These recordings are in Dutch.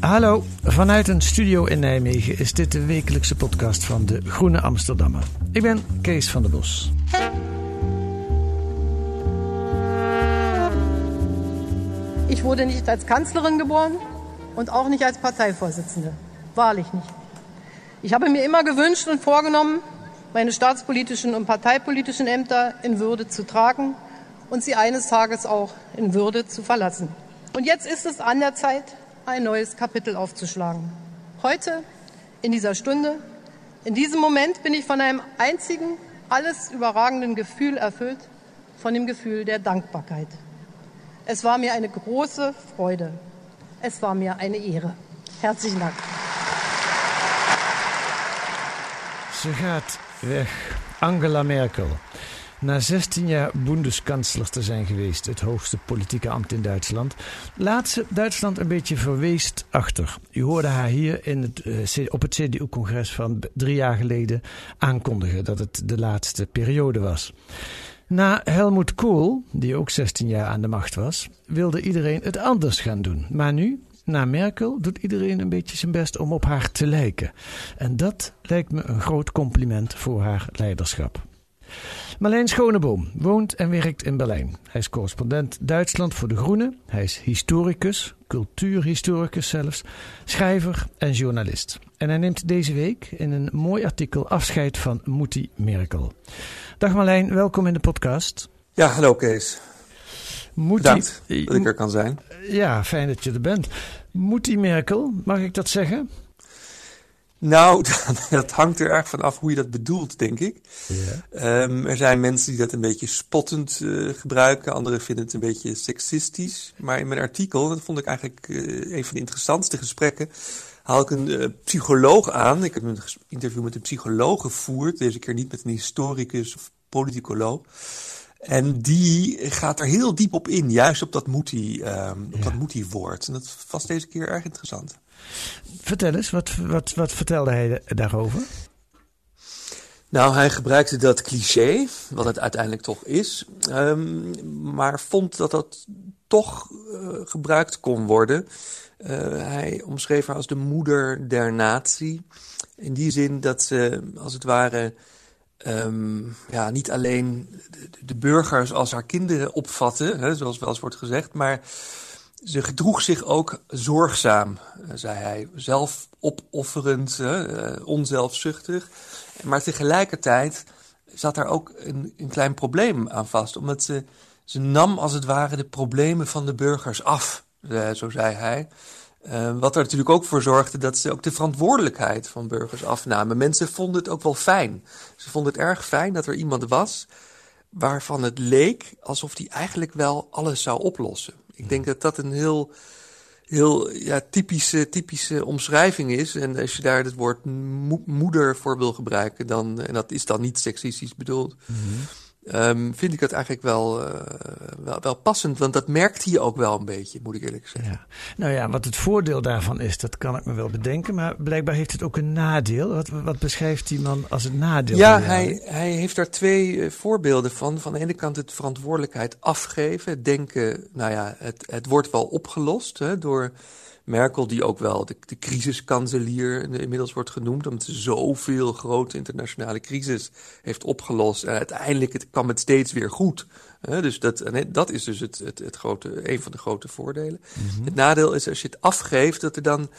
Hallo, vanuit een studio in Nijmegen is dit de wekelijkse podcast van de Groene Amsterdammer. Ik ben Kees van der Bos. Ich wurde nicht als Kanzlerin geboren und auch nicht als Parteivorsitzende. Wahrlich nicht. Ich habe mir immer gewünscht und vorgenommen, meine staatspolitischen und parteipolitischen Ämter in Würde zu tragen und sie eines Tages auch in Würde zu verlassen. Und jetzt ist es an der Zeit, ein neues Kapitel aufzuschlagen. Heute, in dieser Stunde, in diesem Moment bin ich von einem einzigen, alles überragenden Gefühl erfüllt, von dem Gefühl der Dankbarkeit. Es war mir eine große Freude. Es war mir eine Ehre. Herzlichen Dank. Ze gaat weg. Angela Merkel. Na 16 jaar Bundeskanzler te zijn geweest, het hoogste politieke ambt in Duitsland, laat ze Duitsland een beetje verweest achter. U hoorde haar hier in het, eh, op het CDU-congres van drie jaar geleden aankondigen dat het de laatste periode was. Na Helmut Kohl, die ook 16 jaar aan de macht was, wilde iedereen het anders gaan doen. Maar nu, na Merkel, doet iedereen een beetje zijn best om op haar te lijken. En dat lijkt me een groot compliment voor haar leiderschap. Marlijn Schoneboom woont en werkt in Berlijn. Hij is correspondent Duitsland voor De Groene. Hij is historicus, cultuurhistoricus zelfs, schrijver en journalist. En hij neemt deze week in een mooi artikel afscheid van Moetie Merkel. Dag Marlijn, welkom in de podcast. Ja, hallo Kees. Moetie, Bedankt dat ik er kan zijn. Ja, fijn dat je er bent. Moetie Merkel, mag ik dat zeggen? Nou, dat hangt er erg van af hoe je dat bedoelt, denk ik. Ja. Ehm, er zijn mensen die dat een beetje spottend eh, gebruiken. Anderen vinden het een beetje seksistisch. Maar in mijn artikel, dat vond ik eigenlijk eh, een van de interessantste gesprekken, haal ik een eh, psycholoog aan. Ik heb een interview met een psycholoog gevoerd. Deze keer niet met een historicus of politicoloog. En die gaat er heel diep op in, juist op dat moetie, ehm, dat moetie-woord. En dat was deze keer erg interessant. Vertel eens, wat, wat, wat vertelde hij daarover? Nou, hij gebruikte dat cliché, wat het uiteindelijk toch is, ehm, maar vond dat dat toch eh, gebruikt kon worden. Eh, hij omschreef haar als de moeder der natie. In die zin dat ze, als het ware, ehm, ja, niet alleen de, de burgers als haar kinderen opvatte, hè, zoals wel eens wordt gezegd, maar ze gedroeg zich ook zorgzaam, eh, zei hij. Zelfopofferend, eh, onzelfzuchtig. Maar tegelijkertijd zat daar ook een, een klein probleem aan vast. Omdat ze, ze nam als het ware de problemen van de burgers af, eh, zo zei hij. Wat er natuurlijk ook voor zorgde dat ze ook de verantwoordelijkheid van burgers afnamen. Mensen vonden het ook wel fijn. Ze vonden het erg fijn dat er iemand was waarvan het leek alsof die eigenlijk wel alles zou oplossen. Ik denk dat dat een heel, heel ja, typische, typische omschrijving is. En als je daar het woord mo- moeder voor wil gebruiken, dan, en dat is dan niet seksistisch bedoeld, ehm, vind ik dat eigenlijk wel, eh, wel, wel passend. Want dat merkt hij ook wel een beetje, moet ik eerlijk zeggen. Ja. Nou ja, wat het voordeel daarvan is, dat kan ik me wel bedenken. Maar blijkbaar heeft het ook een nadeel. Wat, wat beschrijft die man als het nadeel? Ja, hij, hij heeft daar twee eh, voorbeelden van. Van de ene kant het verantwoordelijkheid afgeven. Denken, nou ja, het, het wordt wel opgelost hè, door Merkel, die ook wel de, de crisiskanselier inmiddels wordt genoemd, omdat ze zoveel grote internationale crisis heeft opgelost. En uiteindelijk het, kwam het steeds weer goed. dus dat, dat is dus het, het, het grote, een van de grote voordelen. Mhm. Het nadeel is als je het afgeeft, dat er dan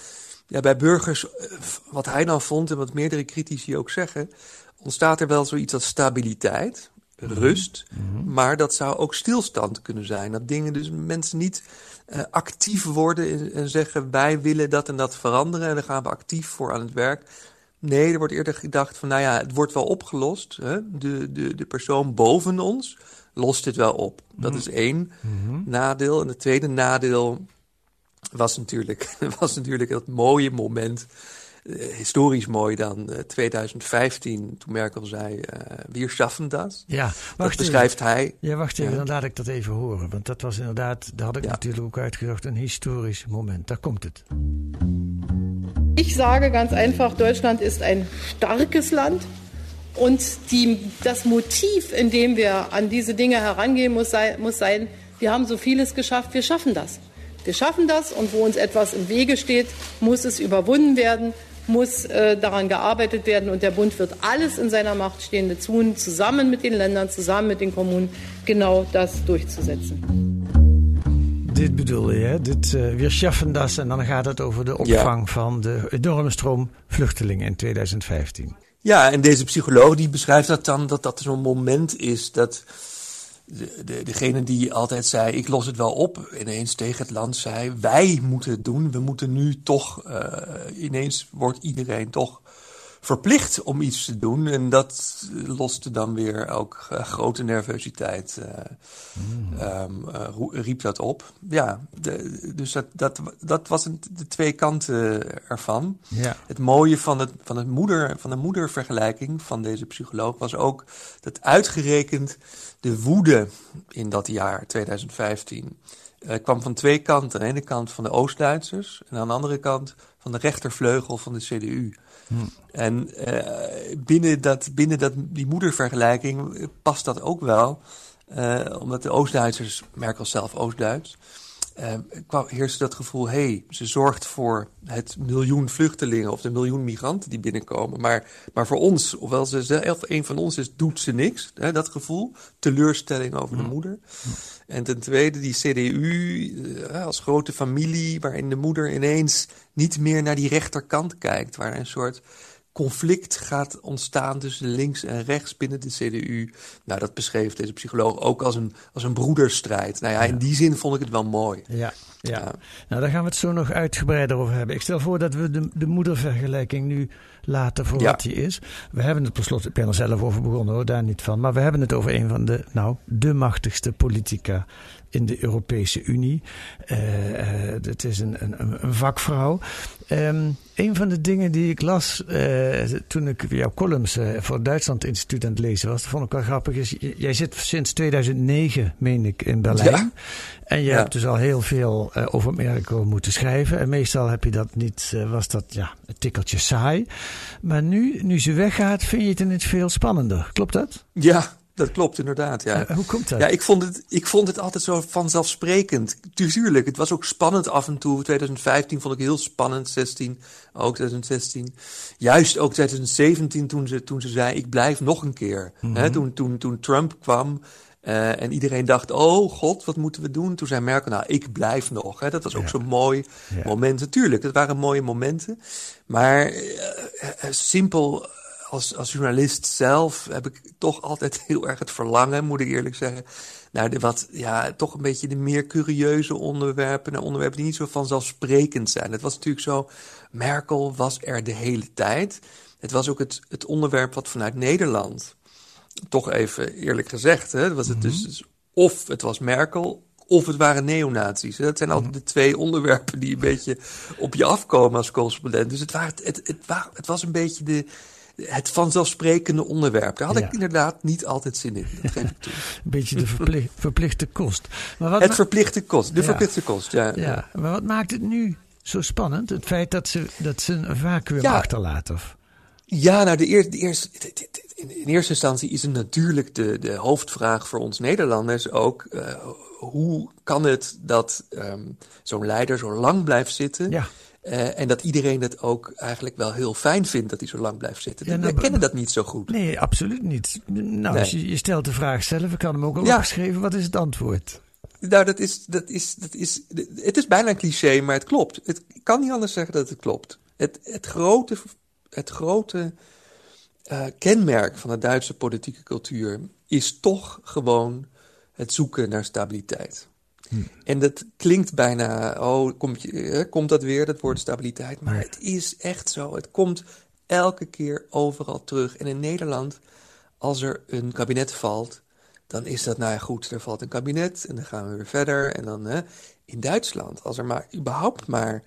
ja, bij burgers, eh, wat hij dan vond en wat meerdere critici ook zeggen, ontstaat er wel zoiets als stabiliteit, mhm. rust, mhm. maar dat zou ook stilstand kunnen zijn. Dat dingen dus mensen niet uh, actief worden en zeggen wij willen dat en dat veranderen en dan gaan we actief voor aan het werk. Nee, er wordt eerder gedacht van nou ja, het wordt wel opgelost. Hè? De, de, de persoon boven ons lost dit wel op. Dat is één nadeel. En het tweede nadeel was natuurlijk, was natuurlijk dat mooie moment. Uh, historisch mooi dan, uh, 2015, toen Merkel zei, uh, wir schaffen das. Ja, wacht dat beschrijft even. hij. Ja, wacht even, ja. dan laat ik dat even horen. Want dat was inderdaad, daar had ik ja. natuurlijk ook uitgezocht, een historisch moment. Daar komt het. Ich sage ganz einfach, Deutschland ist ein starkes Land. Und die, das Motiv, in dem wir an diese Dinge herangehen, muss sein, muss sein, wir haben so vieles geschafft, wir schaffen das. Wir schaffen das und wo uns etwas im Wege steht, muss es überwunden werden, muss äh, daran gearbeitet werden und der Bund wird alles in seiner Macht Stehende tun, zusammen mit den Ländern, zusammen mit den Kommunen, genau das durchzusetzen. Dit bedoel je, hè? Dit, uh, wir schaffen das en dan gaat het over de opvang ja. van de enorme stroom vluchtelingen in 2015. Ja, en deze psycholoog die beschrijft dat dan, dat dat zo'n moment is dat de, de, degene die altijd zei, ik los het wel op, ineens tegen het land zei, wij moeten het doen. We moeten nu toch, uh, ineens wordt iedereen toch verplicht om iets te doen. En dat loste dan weer ook uh, grote nervositeit, uh, mm. um, riep dat op. Ja, de, dus dat, dat, dat was een, de twee kanten ervan. Ja. Het mooie van, het, van, het moeder, van de moedervergelijking van deze psycholoog was ook dat uitgerekend de woede in dat jaar 2015 uh, kwam van twee kanten. Aan de ene kant van de Oost-Duitsers en aan de andere kant van de rechtervleugel van de CDU. Hmm. En uh, binnen, dat, binnen dat, die moedervergelijking past dat ook wel. Uh, omdat de Oost-Duitsers, Merkel zelf Oost-Duits, kwam, heerste dat gevoel, hé, hey, ze zorgt voor het miljoen vluchtelingen of de miljoen migranten die binnenkomen. Maar, maar voor ons, ofwel ze zelf een van ons is, doet ze niks. Hè, dat gevoel, teleurstelling over de moeder. En ten tweede die CDU uh, als grote familie, waarin de moeder ineens niet meer naar die rechterkant kijkt. Waar een soort conflict gaat ontstaan tussen links en rechts binnen de CDU. Nou, dat beschreef deze psycholoog ook als een, als een broederstrijd. Nou ja, in die zin vond ik het wel mooi. Ja, ja. ja. Nou, daar gaan we het zo nog uitgebreider over hebben. Ik stel voor dat we de, de moedervergelijking nu laten voor ja. wat die is. We hebben het per ik ben er zelf over begonnen hoor, daar niet van. Maar we hebben het over een van de, nou, de machtigste politica in de Europese Unie. Uh, uh, het is een, een, een vakvrouw. Um, een van de dingen die ik las uh, toen ik jouw columns voor het Duitsland Instituut aan het lezen was, dat vond ik wel grappig, is jij zit sinds 2009, meen ik, in Berlijn. Ja. En je ja. hebt dus al heel veel over Merkel moeten schrijven. En meestal heb je dat niet, was dat ja, een tikkeltje saai. Maar nu, nu ze weggaat, vind je het ineens veel spannender. Klopt dat? Ja, dat klopt inderdaad, ja. Uh, hoe komt dat? Ja, ik vond, het, ik vond het altijd zo vanzelfsprekend. Tuurlijk, het was ook spannend af en toe. 2015 vond ik heel spannend, 16, ook 2016. Juist ook 2017 toen ze, toen ze zei, ik blijf nog een keer. Mm -hmm. toen, toen, toen Trump kwam uh, en iedereen dacht, oh god, wat moeten we doen? Toen zei Merkel, nou, ik blijf nog. Dat was ook ja. zo'n mooi ja. moment. Natuurlijk, dat waren mooie momenten. Maar uh, simpel als, als journalist zelf heb ik toch altijd heel erg het verlangen, moet ik eerlijk zeggen, naar de wat, ja, toch een beetje de meer curieuze onderwerpen, naar onderwerpen die niet zo vanzelfsprekend zijn. Het was natuurlijk zo, Merkel was er de hele tijd. Het was ook het, het onderwerp wat vanuit Nederland, toch even eerlijk gezegd, hè, was het mm -hmm. dus, of het was Merkel, of het waren neonazies. Dat zijn altijd de twee onderwerpen die een beetje op je afkomen als correspondent. Dus het, waren, het, het, het, het was een beetje de, het vanzelfsprekende onderwerp. Daar had ja. ik inderdaad niet altijd zin in. Dat geef ik toe. Een beetje de verplicht, verplichte kost. Maar wat het verplichte kost. De ja. verplichte kost, ja. ja. Maar wat maakt het nu zo spannend? Het feit dat ze, dat ze een vacuüm achterlaat? Of? Ja, nou, de, eer, de eerste, in, in, eerste instantie is het natuurlijk de, de hoofdvraag voor ons Nederlanders ook. Uh, hoe kan het dat um, zo'n leider zo lang blijft zitten? Ja. Uh, en dat iedereen het ook eigenlijk wel heel fijn vindt dat hij zo lang blijft zitten. Ja, nou, We kennen dat niet zo goed. Nee, absoluut niet. Nou, nee. je, je, stelt de vraag zelf, ik kan hem ook al ja. opgeschreven. Wat is het antwoord? Nou, dat is, dat is, dat is, het is bijna een cliché, maar het klopt. Het, ik kan niet anders zeggen dat het klopt. Het, het grote, het grote uh, kenmerk van de Duitse politieke cultuur is toch gewoon het zoeken naar stabiliteit. Hm. En dat klinkt bijna, oh, komt, je, komt dat weer, dat woord stabiliteit. Maar het is echt zo. Het komt elke keer overal terug. En in Nederland, als er een kabinet valt, dan is dat, nou ja, goed, er valt een kabinet en dan gaan we weer verder. En dan hè, in Duitsland, als er maar überhaupt maar.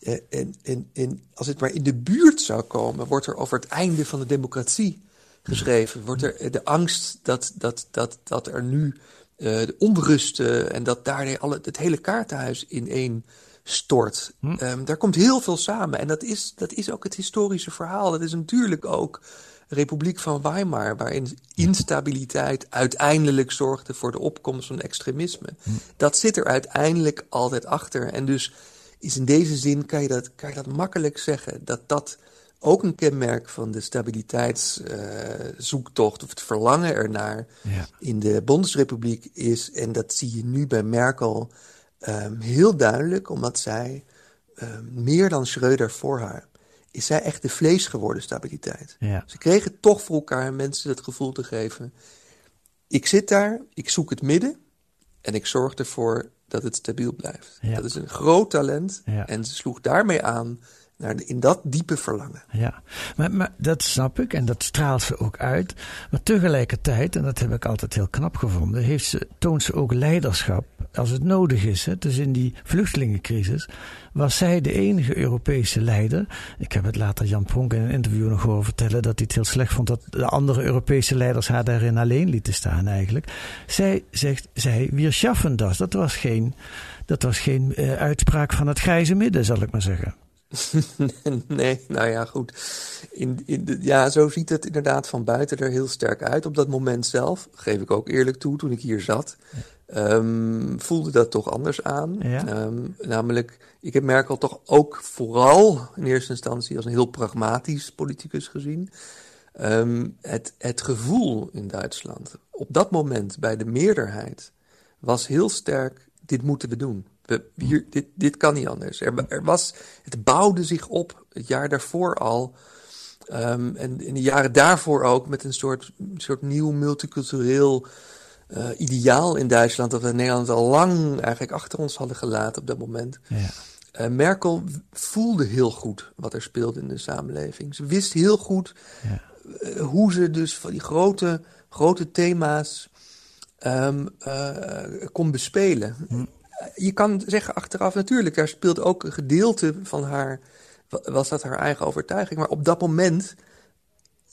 Eh, en, en, en als het maar in de buurt zou komen, wordt er over het einde van de democratie geschreven. Wordt er de angst dat, dat, dat, dat er nu de onrusten en dat daar alle, het hele kaartenhuis in één stort. Hm. Um, daar komt heel veel samen. En dat is, dat is ook het historische verhaal. Dat is natuurlijk ook Republiek van Weimar, waarin instabiliteit uiteindelijk zorgde voor de opkomst van extremisme. Hm. Dat zit er uiteindelijk altijd achter. En dus is in deze zin, kan je dat, kan je dat makkelijk zeggen, dat dat ook een kenmerk van de stabiliteitszoektocht uh, of het verlangen ernaar ja. in de Bondsrepubliek is. En dat zie je nu bij Merkel um, heel duidelijk, omdat zij um, meer dan Schreuder voor haar is zij echt de vlees geworden stabiliteit. Ja. Ze kregen toch voor elkaar mensen het gevoel te geven. Ik zit daar, ik zoek het midden en ik zorg ervoor dat het stabiel blijft. Ja. Dat is een groot talent ja. en ze sloeg daarmee aan in dat diepe verlangen. Ja, maar, maar dat snap ik en dat straalt ze ook uit. Maar tegelijkertijd, en dat heb ik altijd heel knap gevonden, heeft toont ze ook leiderschap als het nodig is. Hè. Dus in die vluchtelingencrisis was zij de enige Europese leider. Ik heb het later Jan Pronk in een interview nog horen vertellen dat hij het heel slecht vond dat de andere Europese leiders haar daarin alleen lieten staan eigenlijk. Zij zegt, zij, wir schaffen das. Dat was geen, dat was geen uh, uitspraak van het grijze midden, zal ik maar zeggen. nee, nou ja, goed. In, in de, ja, zo ziet het inderdaad van buiten er heel sterk uit. Op dat moment zelf, geef ik ook eerlijk toe, toen ik hier zat, um, voelde dat toch anders aan. Ja. Um, namelijk, ik heb Merkel toch ook vooral in eerste instantie als een heel pragmatisch politicus gezien. Um, het, het gevoel in Duitsland op dat moment bij de meerderheid was heel sterk: dit moeten we doen. We, hier, dit, dit kan niet anders. Er, er, was, het bouwde zich op het jaar daarvoor al. Um, en in de jaren daarvoor ook met een soort, soort nieuw multicultureel uh, ideaal in Duitsland. Dat we in Nederland al lang eigenlijk achter ons hadden gelaten op dat moment. Ja. Uh, Merkel voelde heel goed wat er speelde in de samenleving. Ze wist heel goed ja. uh, hoe ze dus van die grote, grote thema's um, kon bespelen. Hm je kan zeggen achteraf, natuurlijk, daar speelt ook een gedeelte van haar, was dat haar eigen overtuiging. Maar op dat moment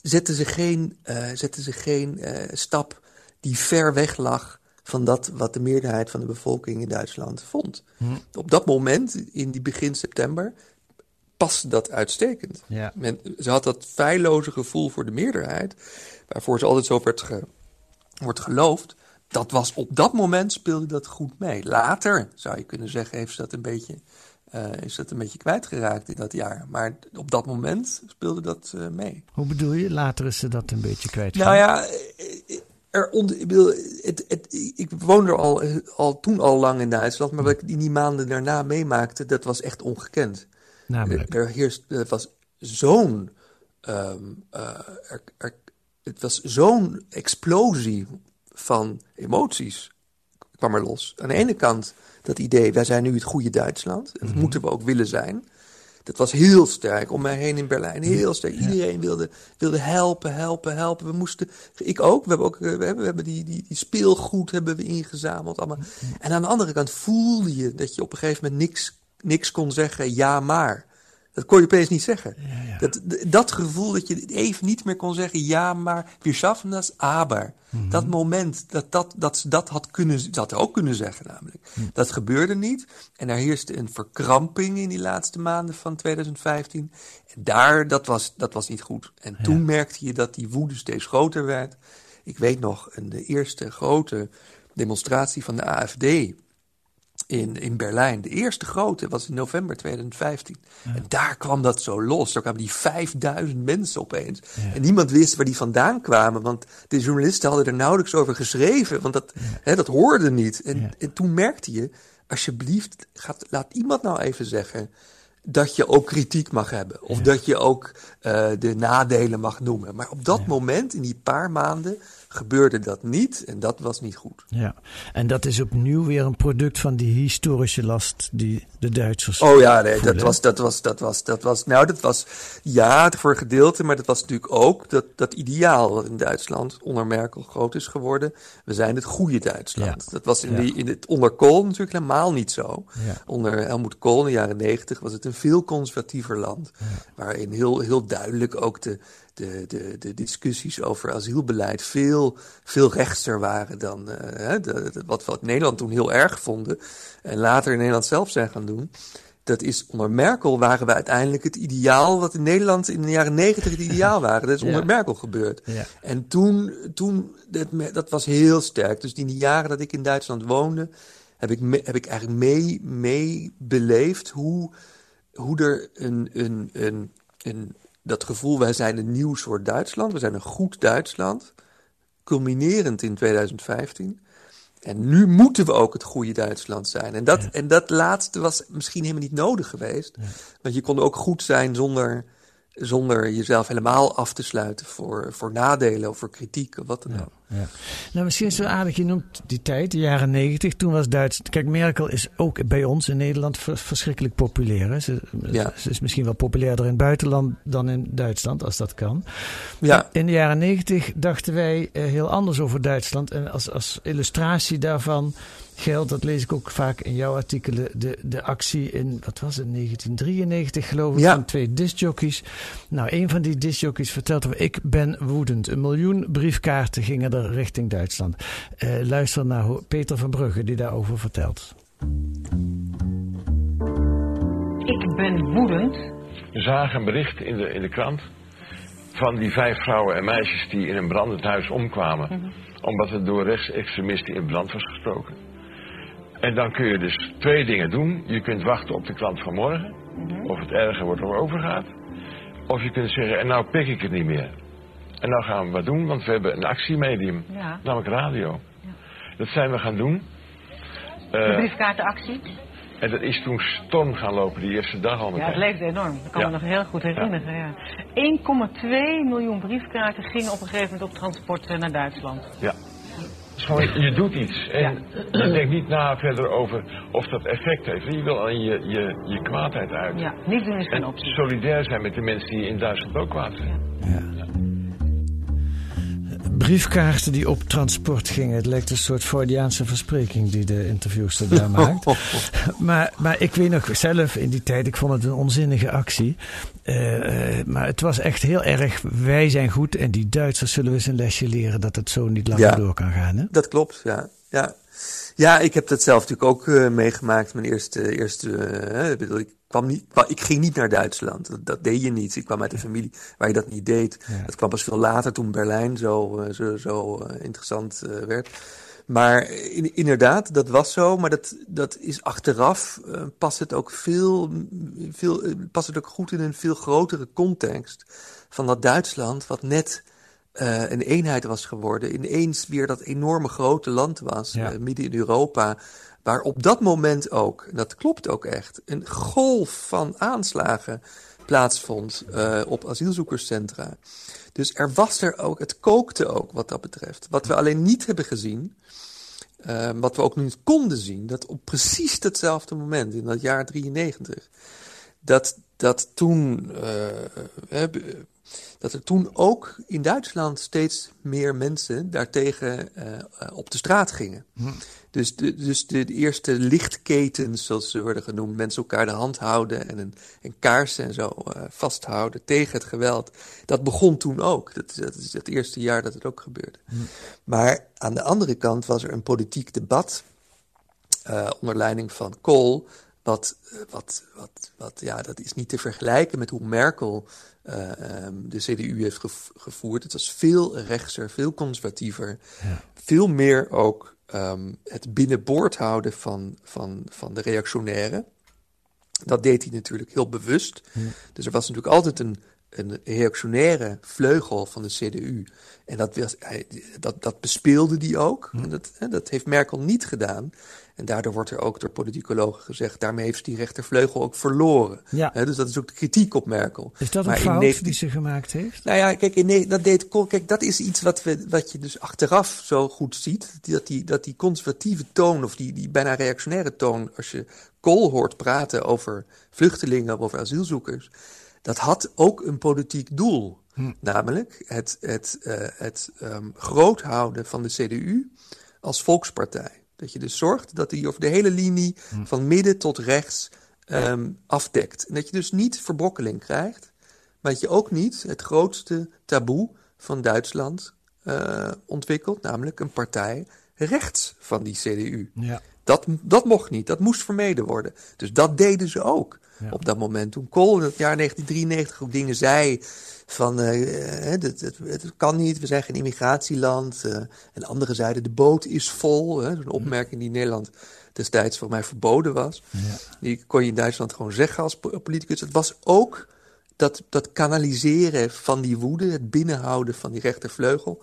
zette ze geen, uh, zette ze geen uh, stap die ver weg lag van dat wat de meerderheid van de bevolking in Duitsland vond. Hm. Op dat moment, in die begin september, paste dat uitstekend. Ja. Men, ze had dat feilloze gevoel voor de meerderheid, waarvoor ze altijd zo werd ge, wordt geloofd dat was op dat moment speelde dat goed mee. Later zou je kunnen zeggen, heeft ze dat een beetje, uh, is dat een beetje kwijtgeraakt in dat jaar. Maar op dat moment speelde dat uh, mee. Hoe bedoel je? Later is ze dat een beetje kwijtgeraakt? Nou ja, er onder, ik, bedoel, het, het, ik woonde al, al toen al lang in Duitsland, maar wat ik in die maanden daarna meemaakte, dat was echt ongekend. Namelijk? Er, er, heerst, er was zo'n. Um, uh, er, er, het was zo'n explosie van emoties kwam er los. Aan de ene kant dat idee, wij zijn nu het goede Duitsland. En dat mm -hmm. moeten we ook willen zijn. Dat was heel sterk om mij heen in Berlijn. Heel sterk. Iedereen wilde, wilde helpen, helpen, helpen. We moesten, ik ook. We hebben ook, we hebben, we hebben die, die, die speelgoed hebben we ingezameld. Allemaal. En aan de andere kant voelde je dat je op een gegeven moment niks, niks kon zeggen, ja maar. Dat kon je opeens niet zeggen. Dat, dat gevoel dat je even niet meer kon zeggen, ja, maar wir schaffen das, aber. Mhm. Dat moment, dat, dat, dat ze dat had kunnen, dat ook kunnen zeggen namelijk. Mhm. Dat gebeurde niet. En er heerste een verkramping in die laatste maanden van 2015. En daar, dat was, dat was niet goed. En toen merkte je dat die woede steeds groter werd. Ik weet nog, een, de eerste grote demonstratie van de AFD in, in Berlijn. De eerste grote was in november 2015. En daar kwam dat zo los. Daar kwamen die 5000 mensen opeens. En niemand wist waar die vandaan kwamen. Want de journalisten hadden er nauwelijks over geschreven. Want dat, hè, dat hoorde niet. En, en toen merkte je, alsjeblieft, gaat, laat iemand nou even zeggen dat je ook kritiek mag hebben. Of dat je ook uh, de nadelen mag noemen. Maar op dat moment, in die paar maanden, gebeurde dat niet. En dat was niet goed. Ja, en dat is opnieuw weer een product van die historische last die de Duitsers. Oh ja, nee, dat was, dat was, dat was, dat was, nou, dat was, ja, voor een gedeelte, maar dat was natuurlijk ook dat, dat ideaal wat in Duitsland onder Merkel groot is geworden. We zijn het goede Duitsland. Ja. Dat was in, Ja. die, in het, onder Kool natuurlijk helemaal niet zo. Ja. Onder Helmut Kool in de jaren negentig was het een veel conservatiever land. Waarin heel, heel duidelijk ook de, de, de, de discussies over asielbeleid veel, veel rechtser waren dan eh, hè, de, de- wat we in Nederland toen heel erg vonden. En later in Nederland zelf zijn gaan doen. Dat is onder Merkel waren we uiteindelijk het ideaal wat in Nederland in de jaren negentig het ideaal waren. Dat is onder Ja. Merkel gebeurd. Ja. En toen, toen dat, dat was heel sterk. Dus in die jaren dat ik in Duitsland woonde, heb ik, me- heb ik eigenlijk mee, mee beleefd hoe, hoe er een, een, een, een, dat gevoel, wij zijn een nieuw soort Duitsland, we zijn een goed Duitsland, culminerend in 2015. En nu moeten we ook het goede Duitsland zijn. En dat, en dat laatste was misschien helemaal niet nodig geweest. Want je kon ook goed zijn zonder, zonder jezelf helemaal af te sluiten voor, voor nadelen of voor kritiek of wat dan ook. Ja. Nou, misschien is het wel aardig, je noemt die tijd, de jaren negentig. Toen was Duits. Kijk, Merkel is ook bij ons in Nederland vers- verschrikkelijk populair. Hè. Ze, Ja. ze is misschien wel populairder in het buitenland dan in Duitsland, als dat kan. Ja. In de jaren negentig dachten wij eh, heel anders over Duitsland. En als, als illustratie daarvan geldt, dat lees ik ook vaak in jouw artikelen, de, de actie in, wat was het, 1993 geloof ik, Ja. van twee discjockeys. Nou, een van die discjockeys vertelde me, ik ben woedend. Een miljoen briefkaarten gingen er richting Duitsland. Eh, luister naar hoe- Peter van Brugge die daarover vertelt. Ik ben woedend. We zagen een bericht in de, in de krant van die vijf vrouwen en meisjes die in een brandend huis omkwamen. Omdat het door rechtsextremisten in brand was gesproken. En dan kun je dus twee dingen doen. Je kunt wachten op de krant van morgen. Of het erger wordt of overgaat. Of je kunt zeggen, en nou pik ik het niet meer. En nou gaan we wat doen, want we hebben een actiemedium. Ja. Namelijk radio. Dat zijn we gaan doen. De Eh, briefkaartenactie. en dat is toen storm gaan lopen die eerste dag al Ja, meteen. het leefde enorm. Dat kan Ja. me nog heel goed herinneren. Ja. 1,2 miljoen briefkaarten gingen op een gegeven moment op transport eh, naar Duitsland. Ja. Je doet iets. En je denkt niet na verder over of dat effect heeft. Je wil alleen je, je, je kwaadheid uit. Ja, niet doen is geen En optie. solidair zijn met de mensen die in Duitsland ook kwaad zijn. Briefkaarten die op transport gingen. Het lijkt een soort Freudiaanse verspreking die de interviewster daar maakt. maar, maar ik weet nog zelf in die tijd, ik vond het een onzinnige actie. Eh, eh, maar het was echt heel erg, wij zijn goed en die Duitsers zullen we eens een lesje leren dat het zo niet langer Ja. door kan gaan. Hè? Dat klopt, ja. ja. Ja, ik heb dat zelf natuurlijk ook eh, meegemaakt. Mijn eerste, eerste eh, ik bedoel, ik, kwam niet, ik ging niet naar Duitsland. Dat, dat deed je niet. Ik kwam uit een familie waar je dat niet deed. Ja. Dat kwam pas veel later toen Berlijn zo, zo, zo interessant werd. Maar in, inderdaad, dat was zo. Maar dat, dat is achteraf, eh, past het ook veel, veel past het ook goed in een veel grotere context van dat Duitsland, wat net eh, een eenheid was geworden. Ineens weer dat enorme grote land was, Ja. eh, midden in Europa. Waar op dat moment ook, en dat klopt ook echt, een golf van aanslagen plaatsvond eh, op asielzoekerscentra. Dus er was er ook, het kookte ook wat dat betreft. Wat we alleen niet hebben gezien, eh, wat we ook niet konden zien, dat op precies datzelfde moment, in dat jaar 93, dat, dat toen eh, be- dat er toen ook in Duitsland steeds meer mensen daartegen op de straat gingen. Hm. Dus, de, dus de, de, eerste lichtketens, zoals ze worden genoemd, mensen elkaar de hand houden en een, een kaars en zo uh, vasthouden tegen het geweld, dat begon toen ook. Dat, dat is het eerste jaar dat het ook gebeurde. Hm. Maar aan de andere kant was er een politiek debat uh, onder leiding van Kool, wat, wat, wat, wat, ja, dat is niet te vergelijken met hoe Merkel uh, um, de CDU heeft gevoerd. Het was veel rechtser, veel conservatiever. Ja. Veel meer ook um, het binnenboord houden van, van, van de reactionairen. Dat deed hij natuurlijk heel bewust. Ja. Dus er was natuurlijk altijd een, een reactionaire vleugel van de CDU. En dat, was, hij, dat, dat bespeelde die ook. En dat, dat heeft Merkel niet gedaan. En daardoor wordt er ook door politicologen gezegd, daarmee heeft die rechtervleugel ook verloren. Ja. dus dat is ook de kritiek op Merkel. Is dat een fout die ze gemaakt heeft? Nou ja, kijk, in, dat, deed, kijk dat is iets wat, we, wat je dus achteraf zo goed ziet. Dat die, dat die conservatieve toon, of die, die bijna reactionaire toon, als je Kool hoort praten over vluchtelingen of over asielzoekers, dat had ook een politiek doel. Hm. Namelijk het, het, uh, het um, groot houden van de CDU als volkspartij. Dat je dus zorgt dat hij over de hele linie hm. van midden tot rechts um, afdekt. En dat je dus niet verbrokkeling krijgt, maar dat je ook niet het grootste taboe van Duitsland uh, ontwikkelt, namelijk een partij rechts van die CDU. Ja. Dat, dat mocht niet, dat moest vermeden worden. Dus dat deden ze ook op dat moment. Toen Kool in het jaar 1993 ook dingen zei van uh, het, het, het, kan niet, we zijn geen immigratieland. Uh, en anderen zeiden de boot is vol. Hè, een opmerking die in Nederland destijds voor mij verboden was. Ja. Die kon je in Duitsland gewoon zeggen als politicus. Het was ook dat, dat kanaliseren van die woede, het binnenhouden van die rechtervleugel.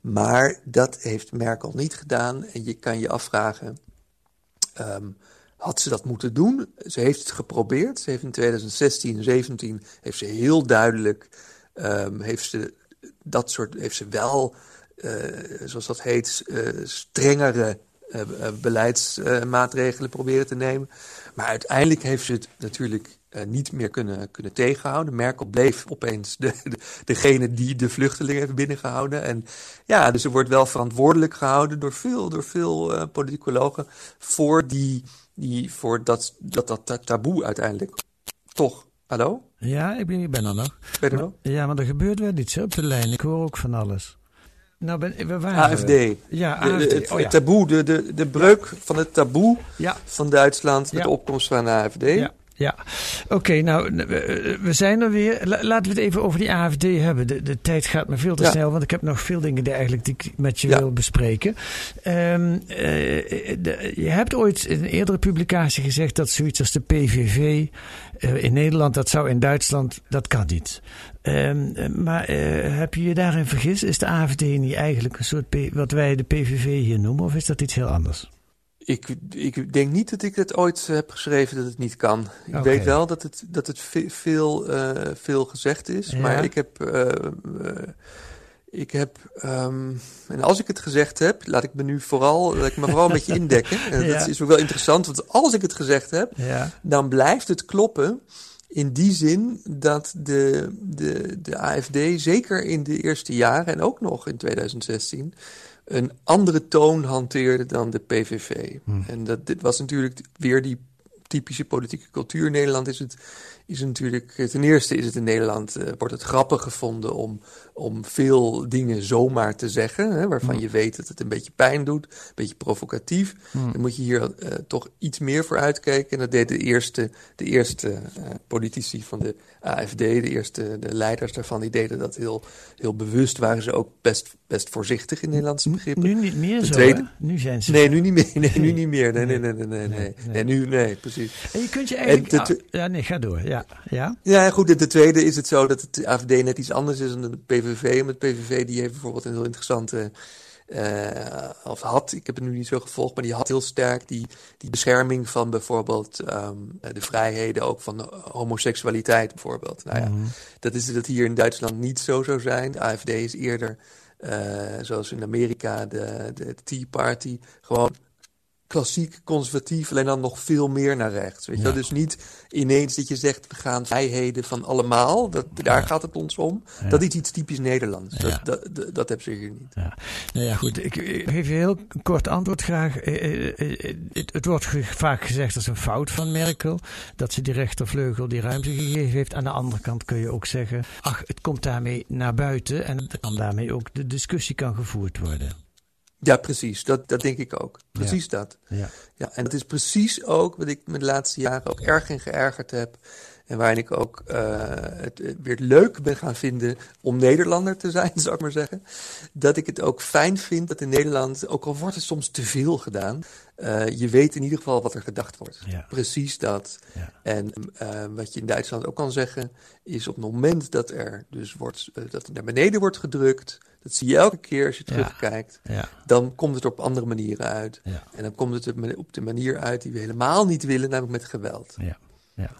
Maar dat heeft Merkel niet gedaan. En je kan je afvragen, um, had ze dat moeten doen? Ze heeft het geprobeerd. Ze heeft in 2016, 17 heeft ze heel duidelijk um, heeft ze dat soort heeft ze wel, uh, zoals dat heet, uh, strengere uh, beleidsmaatregelen proberen te nemen. Maar uiteindelijk heeft ze het natuurlijk niet meer kunnen, kunnen tegenhouden. Merkel bleef opeens de, de, degene die de vluchtelingen heeft binnengehouden. En ja, dus ze wordt wel verantwoordelijk gehouden door veel, door veel politicologen voor, die, die, voor dat, dat, dat taboe uiteindelijk toch Hallo? Ja, ik ben, ik ben er nog. Ben er nog? Ja, maar er gebeurt wel iets op de lijn. Ik hoor ook van alles. Nou, ben, we waren AFD. Ja, AFD. het, oh, ja. taboe, de, de, de breuk van het taboe ja. van Duitsland met de opkomst van de AFD. Ja. Ja, oké, nou, we zijn er weer. Laten we het even over die AFD hebben. De, de tijd gaat me veel te snel, want ik heb nog veel dingen die, eigenlijk die ik met je wil bespreken. Um, je hebt ooit in een eerdere publicatie gezegd dat zoiets als de PVV uh, in Nederland, dat zou in Duitsland, dat kan niet. Um, maar uh, heb je je daarin vergist? Is de AFD niet eigenlijk een soort, P wat wij de PVV hier noemen, of is dat iets heel anders? Ik, ik denk niet dat ik het ooit heb geschreven dat het niet kan. Ik okay. weet wel dat het, dat het veel, uh, veel gezegd is. Ja. Maar ik heb. Uh, ik heb. Um, en als ik het gezegd heb, laat ik me nu vooral. Laat ik me vooral een beetje indekken. En ja. Dat is ook wel interessant, want als ik het gezegd heb, ja. dan blijft het kloppen. In die zin dat de, de, de AFD, zeker in de eerste jaren en ook nog in 2016 een andere toon hanteerde dan de PVV. Hmm. En dat, dit was natuurlijk weer die typische politieke cultuur. In Nederland is het is natuurlijk, eh, ten eerste is het in Nederland, uh, wordt het grappig gevonden om, om veel dingen zomaar te zeggen, hè, waarvan mm. je weet dat het een beetje pijn doet, een beetje provocatief. Mm. Dan moet je hier uh, toch iets meer voor uitkijken. En dat deed de eerste, de eerste politici van de AFD, de eerste de leiders daarvan, die deden dat heel, heel bewust. Waren ze ook best, best voorzichtig in Nederlandse begrippen. Nu niet meer de zo, tweede, Nu zijn ze... Nee, nu niet meer. Nee, nu niet meer. Nee, nee, nee, nee, nee. nee, nee. nu, nee, precies. En je kunt je eigenlijk... Ah, ja, nee, ga door, ja. Ja, ja goed. De tweede is het zo dat het AFD net iets anders is dan de PVV. Met PVV die heeft bijvoorbeeld een heel interessante... Uh, of had, ik heb het nu niet zo gevolgd, maar die had heel sterk die, die bescherming van bijvoorbeeld um, de vrijheden, ook van homoseksualiteit bijvoorbeeld. Nou ja, mm -hmm. dat is dat hier in Duitsland niet zo zou zijn. De AFD is eerder, uh, zoals in Amerika, de, de Tea Party, gewoon klassiek conservatief, alleen dan nog veel meer naar rechts. Weet je wel? Dus niet ineens dat je zegt, we gaan vrijheden van allemaal. Dat, Daar gaat het ons om. Dat is iets typisch Nederlands. Dat, dat, dat, dat hebben ze hier niet. Ja. Nou ja, goed. Ik, ik geef je heel kort antwoord graag. Eh, eh, eh, Het, het wordt vaak gezegd dat is een fout van Merkel. Dat ze die rechtervleugel die ruimte gegeven heeft. Aan de andere kant kun je ook zeggen, ach, het komt daarmee naar buiten. En dan kan daarmee ook de discussie kan gevoerd worden. Ja, precies. Dat, dat denk ik ook. Precies dat. Ja. Ja, en dat is precies ook wat ik me de laatste jaren ook erg in geërgerd heb. En waarin ik ook eh, het weer leuk ben gaan vinden om Nederlander te zijn, zou ik maar zeggen. Dat ik het ook fijn vind dat in Nederland, ook al wordt het soms te veel gedaan, eh, je weet in ieder geval wat er gedacht wordt. Ja. Precies dat. Ja. En eh, wat je in Duitsland ook kan zeggen, is op het moment dat er dus wordt, dat er naar beneden wordt gedrukt, dat zie je elke keer als je Ja. terugkijkt, dan komt het op andere manieren uit. En dan komt het op de manier uit die we helemaal niet willen, namelijk met geweld. Ja, ja.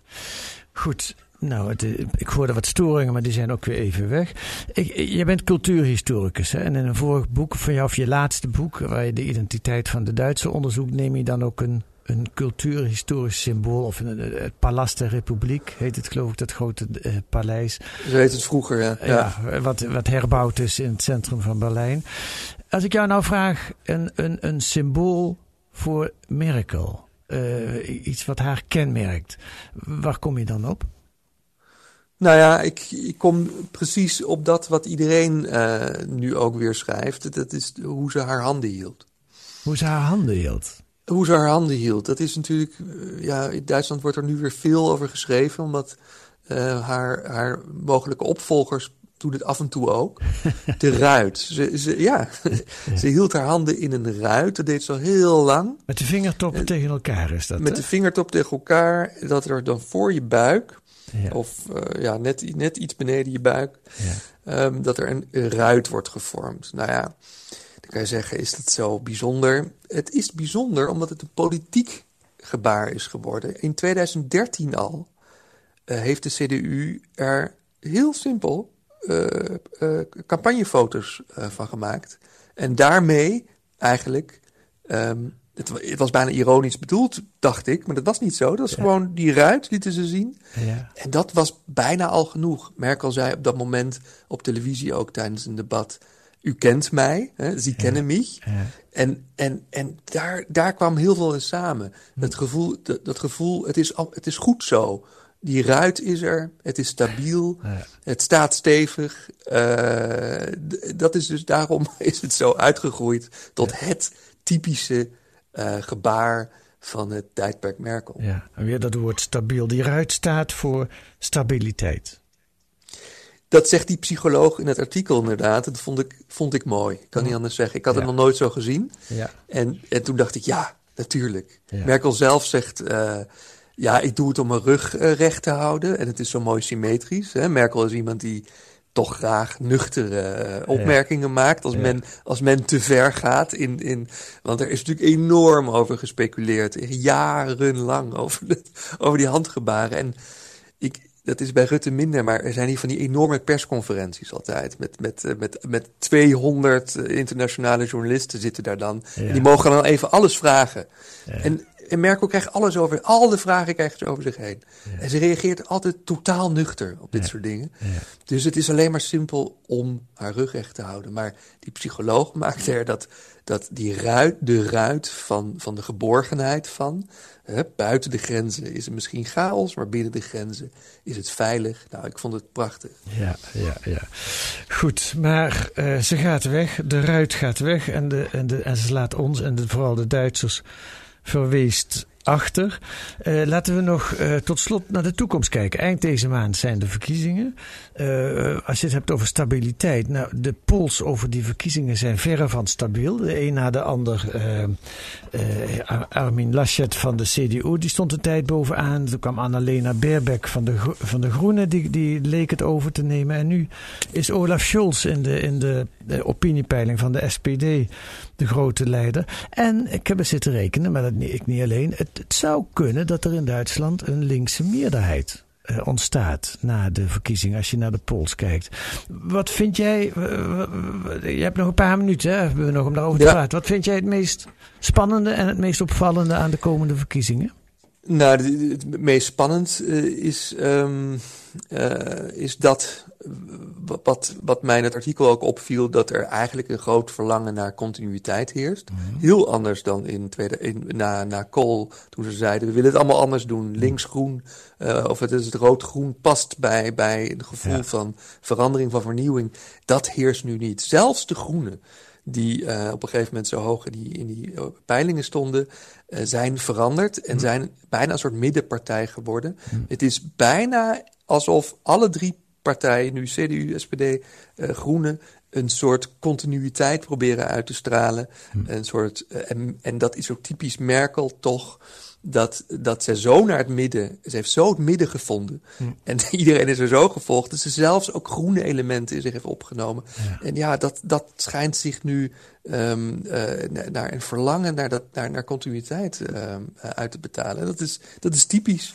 Goed. Nou, het, eh, ik hoorde wat storingen, maar die zijn ook weer even weg. Ik, eh, je bent cultuurhistoricus. Hè? En in een vorig boek van jou, of je laatste boek, waar je de identiteit van de Duitse onderzoekt, neem je dan ook een, een cultuurhistorisch symbool. Of een, eh, het Palast der Republiek heet het, geloof ik, dat grote paleis. Zo heet het vroeger, ja. ja. Ja, wat, wat herbouwd is in het centrum van Berlijn. Als ik jou nou vraag, een, een, een symbool voor Merkel. Eh, iets wat haar kenmerkt. Waar kom je dan op? Nou ja, ik, ik kom precies op dat wat iedereen eh, nu ook weer schrijft. Dat is hoe ze haar handen hield. Hoe ze haar handen hield. Hoe ze haar handen hield. Dat is natuurlijk, eh, ja, in Duitsland wordt er nu weer veel over geschreven, omdat haar, haar mogelijke opvolgers doen het af en toe ook. De ruit. Ze, ze, ja, ze hield haar handen in een ruit. Dat deed ze al heel lang. Met de vingertoppen tegen elkaar is dat, Met hè? de vingertop tegen elkaar. Dat er dan voor je buik, Ja. of eh, ja, net, net iets beneden je buik, Ja. ehm, dat er een, ruit wordt gevormd. Nou ja, dan kan je zeggen, is dat zo bijzonder? Het is bijzonder omdat het een politiek gebaar is geworden. In 2013 al eh, heeft de CDU er heel simpel campagnefoto's eh, van gemaakt. En daarmee eigenlijk, ehm, het, wa- het was bijna ironisch bedoeld, dacht ik, maar dat was niet zo. Dat was gewoon die ruit, lieten ze zien. Ja. En dat was bijna al genoeg. Merkel zei op dat moment op televisie ook tijdens een debat: U kent mij, hè, Sie kennen mich. Ja. En, en, en daar, daar kwam heel veel in samen. Dat gevoel, dat, dat gevoel het, is, het is goed zo. Die ruit is er, het is stabiel, Ja. het staat stevig. Eh, dat is dus daarom is het zo uitgegroeid tot het typische eh, gebaar van het tijdperk Merkel. Ja, en weer dat woord stabiel. Die ruit staat voor stabiliteit. Dat zegt die psycholoog in het artikel inderdaad. Dat vond ik, vond ik mooi. Ik kan niet anders zeggen. Ik had Ja. het nog nooit zo gezien. Ja. En, en toen dacht ik, ja, natuurlijk. Ja. Merkel zelf zegt, eh, ja, ik doe het om mijn rug eh, recht te houden. En het is zo mooi symmetrisch. Hè? Merkel is iemand die toch graag nuchtere eh, opmerkingen maakt. Als, Ja. men, als men te ver gaat. In, in, want er is natuurlijk enorm over gespeculeerd. Jarenlang over, de, over die handgebaren. En ik, dat is bij Rutte minder, maar er zijn hier van die enorme persconferenties altijd. Met, met, eh, met, met 200 internationale journalisten zitten daar dan. Ja. En die mogen dan even alles vragen. En, en Merkel krijgt alles over, al de vragen krijgt ze over zich heen. En ze reageert altijd totaal nuchter op dit soort dingen. Dus het is alleen maar simpel om haar rug recht te houden. Maar die psycholoog maakt er dat, dat die ruit, de ruit van, van de geborgenheid van. Hè, buiten de grenzen is het misschien chaos, maar binnen de grenzen is het veilig. Nou, ik vond het prachtig. Ja, ja, ja. Goed, maar eh, ze gaat weg, de ruit gaat weg en, de, en, de, en ze laat ons en vooral de Duitsers verweest achter. Eh, laten we nog eh, tot slot naar de toekomst kijken. Eind deze maand zijn de verkiezingen. Eh, als je het hebt over stabiliteit. Nou, de polls over die verkiezingen zijn verre van stabiel. De een na de ander. eh, eh, Ar- Armin Laschet van de CDU, die stond een tijd bovenaan. Toen kwam Annalena Baerbeck van de, van de Groenen, die, die leek het over te nemen. En nu is Olaf Scholz in de, in de, opiniepeiling van de SPD de grote leider. En ik heb eens zitten rekenen, maar dat, ik niet alleen. Het, het zou kunnen dat er in Duitsland een linkse meerderheid ontstaat na de verkiezing, als je naar de polls kijkt. Wat vind jij, je hebt nog een paar minuten, hè? hebben we nog om daarover te praten. Wat vind jij het meest spannende en het meest opvallende aan de komende verkiezingen? Nou, het meest spannend uh, is, um, uh, is dat wat, wat mij in het artikel ook opviel, dat er eigenlijk een groot verlangen naar continuïteit heerst. Mhm. Heel anders dan in, tweede, in na, na Kool, toen ze zeiden, we willen het allemaal anders doen. Mhm. Links-groen, uh, of het is het rood-groen, past bij, bij een gevoel van verandering, van vernieuwing. Dat heerst nu niet. Zelfs de groenen die uh, op een gegeven moment zo hoog in die, in die peilingen stonden, uh, zijn veranderd en mhm. zijn bijna een soort middenpartij geworden. Het is bijna alsof alle drie partijen, nu CDU, SPD, uh, Groenen, een soort continuïteit proberen uit te stralen. Hm. Een soort, uh, en, en dat is ook typisch Merkel toch. Dat, dat ze zo naar het midden, ze heeft zo het midden gevonden. Hm. En iedereen is er zo gevolgd dat ze zelfs ook groene elementen in zich heeft opgenomen. En ja, dat, dat schijnt zich nu um, uh, naar een verlangen naar, dat, naar, naar continuïteit um, uit te betalen. Dat is, dat is typisch.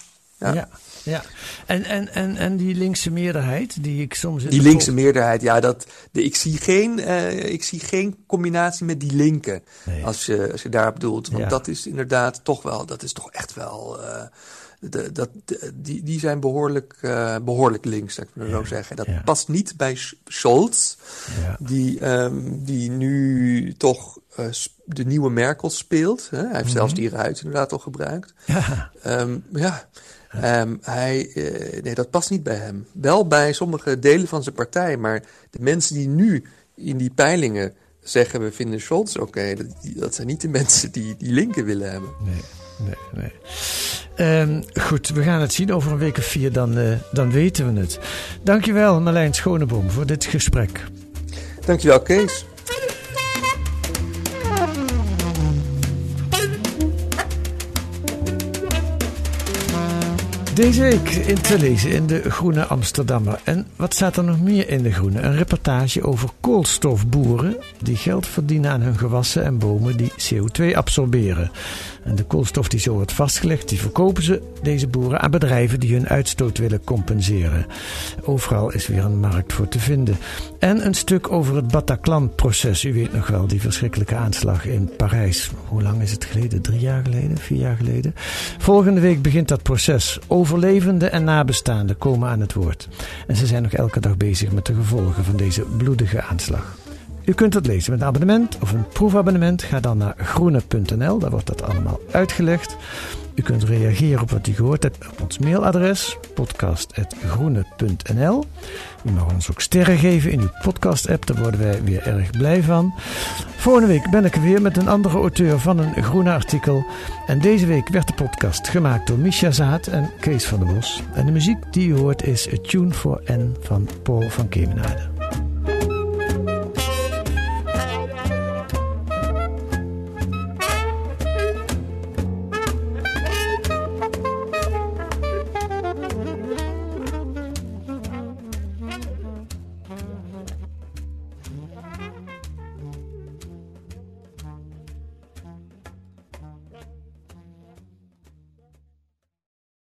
Ja. ja. En, en, en, en die linkse meerderheid, die ik soms. Die linkse meerderheid, ja, dat, de, ik, zie geen, uh, ik zie geen combinatie met die linken. Als, je, als je daarop bedoelt. Want dat is inderdaad toch wel, dat is toch echt wel. Uh, de, dat, die, die zijn behoorlijk, uh, behoorlijk links, zou ik maar zo zeggen. Dat past niet bij Scholz, die, um, die nu toch uh, de nieuwe Merkel speelt. Hè? Hij heeft mm -hmm. zelfs die ruit inderdaad al gebruikt. Ja. Um, ja. Um, hij, uh, nee, dat past niet bij hem. Wel bij sommige delen van zijn partij, maar de mensen die nu in die peilingen zeggen we vinden Scholz oké, okay, dat, dat, zijn niet de mensen die die linken willen hebben. Nee, nee, nee. Um, goed, we gaan het zien over een week of vier, dan, uh, dan weten we het. Dankjewel Marlijn Schoneboom voor dit gesprek. Dankjewel Kees. Deze week in te lezen in de Groene Amsterdammer. En wat staat er nog meer in de Groene? Een reportage over koolstofboeren die geld verdienen aan hun gewassen en bomen die CO2 absorberen. En de koolstof die zo wordt vastgelegd, die verkopen ze, deze boeren, aan bedrijven die hun uitstoot willen compenseren. Overal is weer een markt voor te vinden. En een stuk over het Bataclan-proces. U weet nog wel, die verschrikkelijke aanslag in Parijs. Hoe lang is het geleden? Drie jaar geleden? Vier jaar geleden? Volgende week begint dat proces. Overlevenden en nabestaanden komen aan het woord. En ze zijn nog elke dag bezig met de gevolgen van deze bloedige aanslag. U kunt het lezen met een abonnement of een proefabonnement. Ga dan naar groene.nl, daar wordt dat allemaal uitgelegd. U kunt reageren op wat u gehoord hebt op ons mailadres podcast.groene.nl. U mag ons ook sterren geven in uw podcast-app, daar worden wij weer erg blij van. Volgende week ben ik weer met een andere auteur van een groene artikel. En deze week werd de podcast gemaakt door Misha Zaat en Kees van der Bos. En de muziek die u hoort is A Tune for N van Paul van Kemenade.